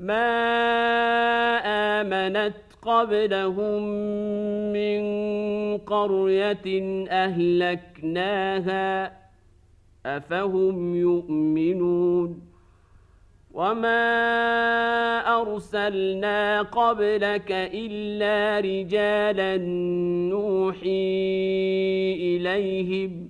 ما آمنت قبلهم من قرية أهلكناها أفهم يؤمنون وما أرسلنا قبلك إلا رجالا نوحي إليهم ۖ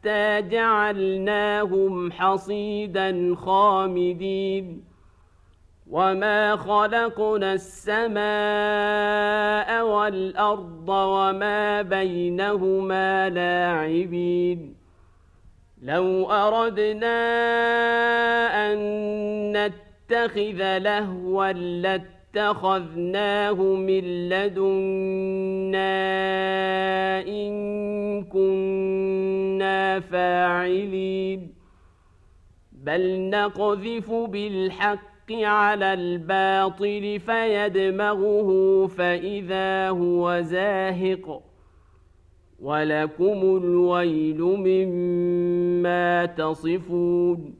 حتى جعلناهم حصيدا خامدين. وما خلقنا السماء والارض وما بينهما لاعبين. لو اردنا ان نتخذ لهوا لاتخذناه من لدنا إن كنا فاعلين. بل نقذف بالحق على الباطل فيدمغه فإذا هو زاهق. ولكم الويل مما تصفون.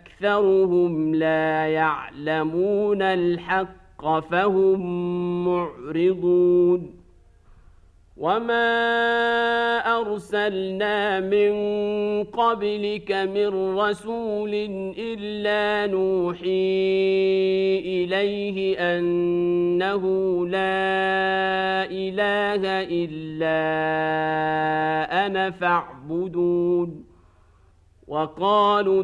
أكثرهم لا يعلمون الحق فهم معرضون. وما ارسلنا من قبلك من رسول الا نوحي اليه انه لا اله الا أنا فاعبدون. وقالوا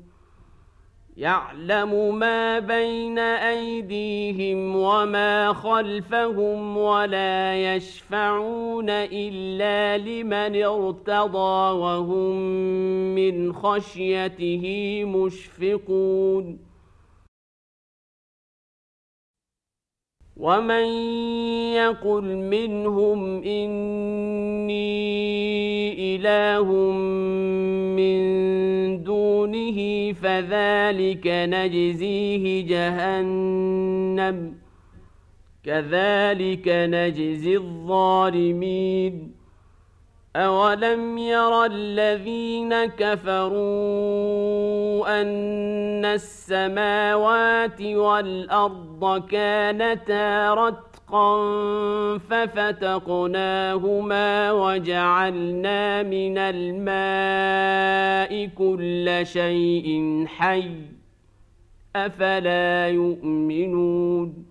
يعلم ما بين أيديهم وما خلفهم ولا يشفعون إلا لمن ارتضى وهم من خشيته مشفقون. ومن يقل منهم اني اله من دونه فذلك نجزيه جهنم. كذلك نجزي الظالمين. أولم ير الذين كفروا أن السماوات والأرض كانتا رتقا ففتقناهما وجعلنا من الماء كل شيء حي أفلا يؤمنون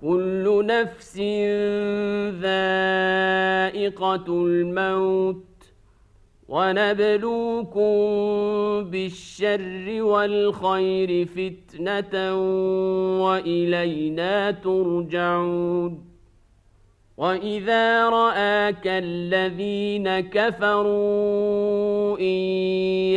كل نفس ذائقة الموت ونبلوكم بالشر والخير فتنة وإلينا ترجعون وإذا رآك الذين كفروا إن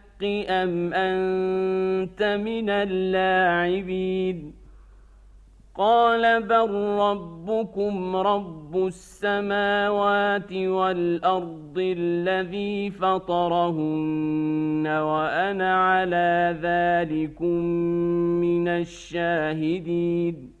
أم أنت من اللاعبين؟ قال بل ربكم رب السماوات والأرض الذي فطرهن وأنا على ذلكم من الشاهدين.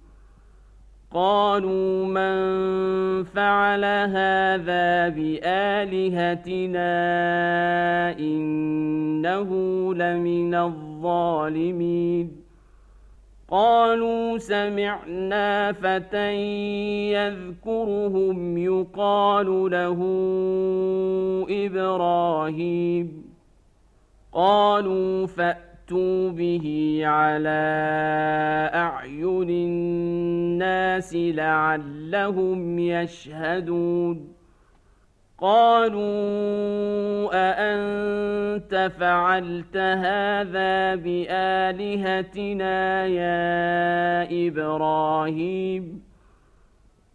قالوا من فعل هذا بآلهتنا إنه لمن الظالمين. قالوا سمعنا فتى يذكرهم يقال له إبراهيم. قالوا فأ فأتوا به على أعين الناس لعلهم يشهدون. قالوا أأنت فعلت هذا بآلهتنا يا إبراهيم؟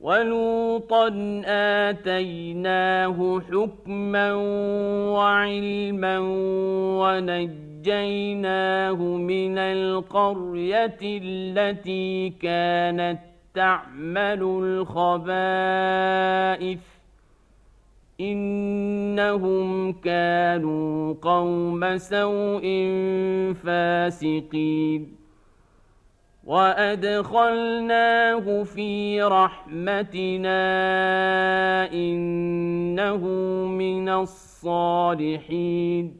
ولوطا اتيناه حكما وعلما ونجيناه من القريه التي كانت تعمل الخبائث انهم كانوا قوم سوء فاسقين وادخلناه في رحمتنا انه من الصالحين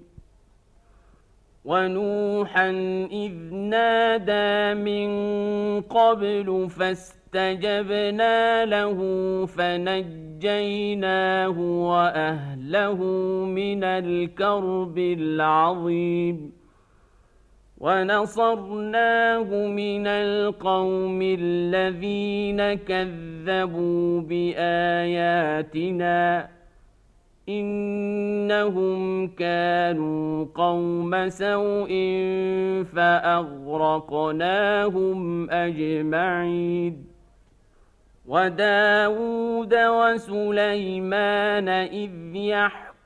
ونوحا اذ نادى من قبل فاستجبنا له فنجيناه واهله من الكرب العظيم ونصرناه من القوم الذين كذبوا بآياتنا إنهم كانوا قوم سوء فأغرقناهم أجمعين وداود وسليمان إذ يحكمون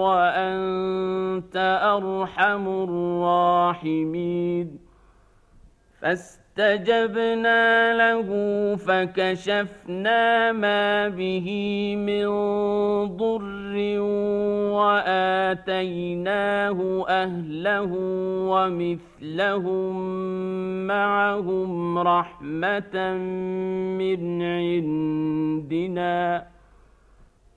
وأنت أرحم الراحمين. فاستجبنا له فكشفنا ما به من ضر وآتيناه أهله ومثلهم معهم رحمة من عندنا.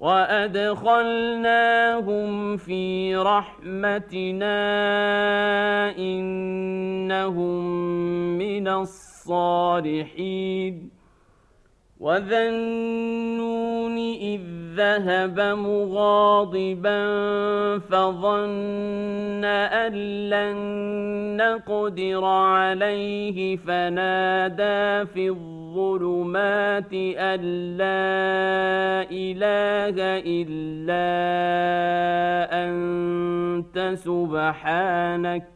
وادخلناهم في رحمتنا انهم من الصالحين وذا النون اذ ذهب مغاضبا فظن ان لن نقدر عليه فنادى في الظلم الظلمات أن لا إله إلا أنت سبحانك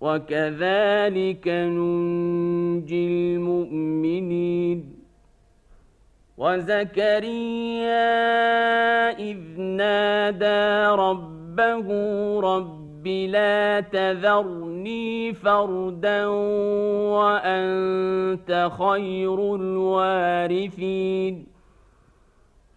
وكذلك ننجي المؤمنين. وزكريا إذ نادى ربه رب لا تذرني فردا وأنت خير الوارثين.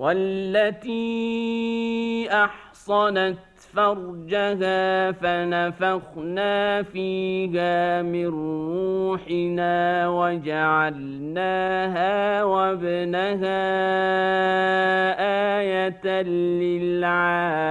والتي أحصنت فرجها فنفخنا فيها من روحنا وجعلناها وابنها آية للعالمين.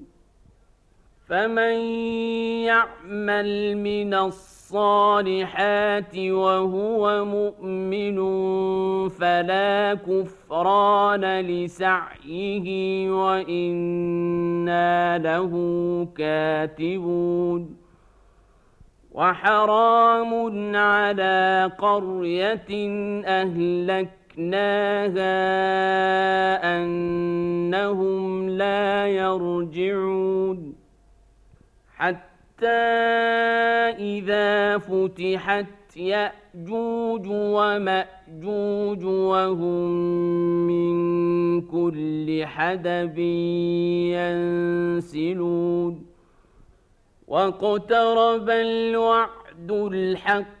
فمن يعمل من الصالحات وهو مؤمن فلا كفران لسعيه وإنا له كاتبون وحرام على قرية أهلكناها إذا فتحت يأجوج ومأجوج وهم من كل حدب ينسلون واقترب الوعد الحق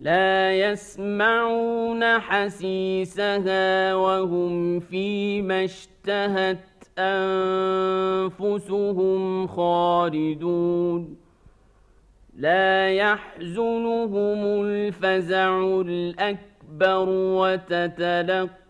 لا يسمعون حسيسها وهم فيما اشتهت أنفسهم خالدون. لا يحزنهم الفزع الأكبر وتتلقى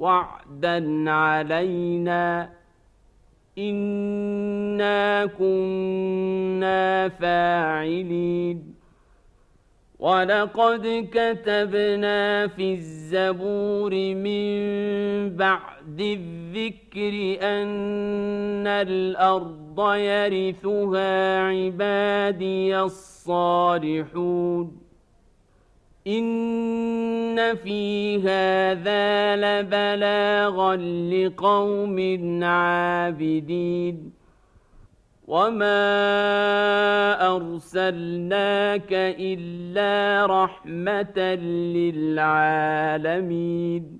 وعدا علينا انا كنا فاعلين ولقد كتبنا في الزبور من بعد الذكر ان الأرض يرثها عبادي الصالحون إن في هذا لبلاغا لقوم عابدين وما أرسلناك إلا رحمة للعالمين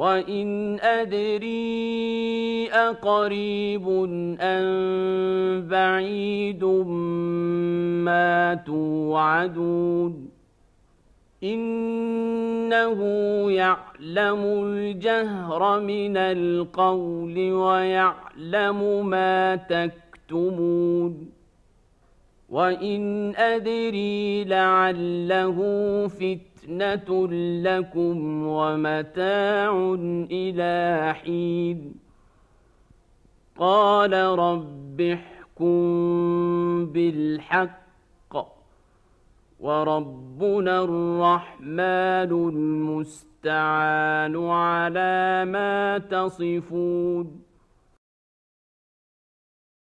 وإن أدري أقريب أم بعيد ما توعدون إنه يعلم الجهر من القول ويعلم ما تكتمون وإن أدري لعله فتنة لكم ومتاع إلى حين قال رب احكم بالحق وربنا الرحمن المستعان على ما تصفون